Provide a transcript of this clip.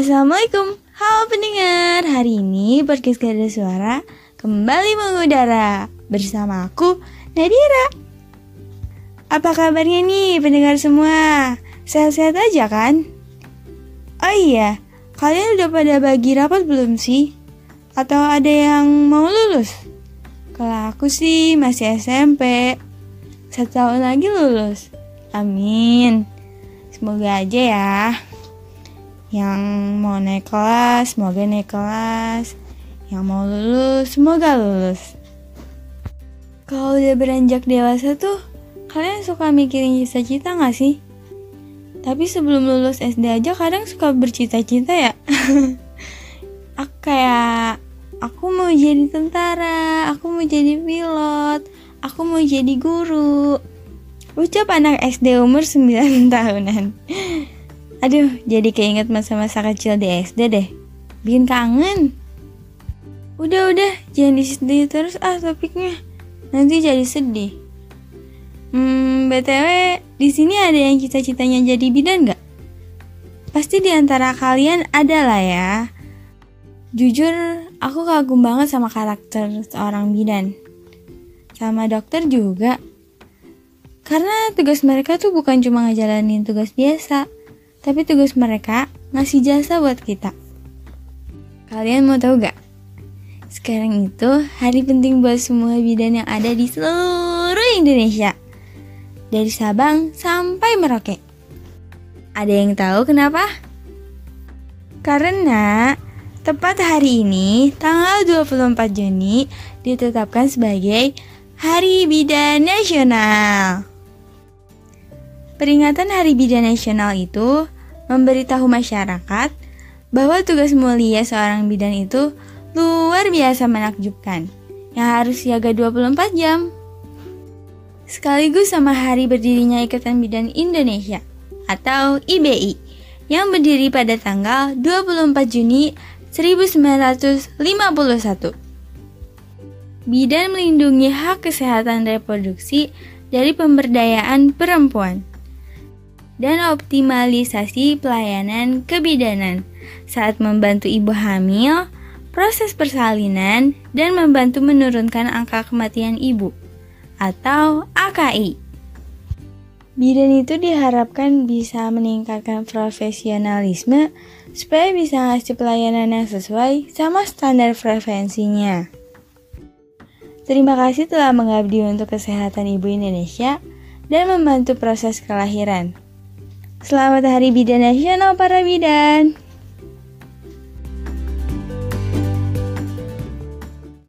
Assalamualaikum, halo pendengar. Hari ini podcast Gada Suara kembali mengudara bersama aku Nadira. Apa kabarnya nih pendengar semua? Sehat-sehat aja kan? Oh iya, kalian udah pada bagi rapat belum sih? Atau ada yang mau lulus? Kalau aku sih masih SMP. Satu tahun lagi lulus. Amin. Semoga aja ya. Yang mau naik kelas, semoga naik kelas. Yang mau lulus, semoga lulus. Kalau udah beranjak dewasa tuh, kalian suka mikirin cita-cita gak sih? Tapi sebelum lulus SD aja kadang suka bercita-cita ya. aku kayak, aku mau jadi tentara, aku mau jadi pilot, aku mau jadi guru. Ucap anak SD umur 9 tahunan. Aduh, jadi keinget masa-masa kecil di SD deh. Bikin kangen. Udah-udah, jangan disedih terus ah topiknya. Nanti jadi sedih. Hmm, BTW, di sini ada yang cita-citanya jadi bidan gak? Pasti di antara kalian ada lah ya. Jujur, aku kagum banget sama karakter seorang bidan. Sama dokter juga. Karena tugas mereka tuh bukan cuma ngejalanin tugas biasa, tapi tugas mereka ngasih jasa buat kita. Kalian mau tahu gak? Sekarang itu hari penting buat semua bidan yang ada di seluruh Indonesia. Dari Sabang sampai Merauke. Ada yang tahu kenapa? Karena tepat hari ini, tanggal 24 Juni, ditetapkan sebagai Hari Bidan Nasional. Peringatan Hari Bidan Nasional itu memberitahu masyarakat bahwa tugas mulia seorang bidan itu luar biasa menakjubkan, yang harus siaga 24 jam. Sekaligus sama hari berdirinya Ikatan Bidan Indonesia atau IBI yang berdiri pada tanggal 24 Juni 1951. Bidan melindungi hak kesehatan reproduksi dari pemberdayaan perempuan dan optimalisasi pelayanan kebidanan saat membantu ibu hamil, proses persalinan, dan membantu menurunkan angka kematian ibu atau AKI. Bidan itu diharapkan bisa meningkatkan profesionalisme supaya bisa ngasih pelayanan yang sesuai sama standar prevensinya. Terima kasih telah mengabdi untuk kesehatan ibu Indonesia dan membantu proses kelahiran. Selamat Hari Bidan Nasional para bidan.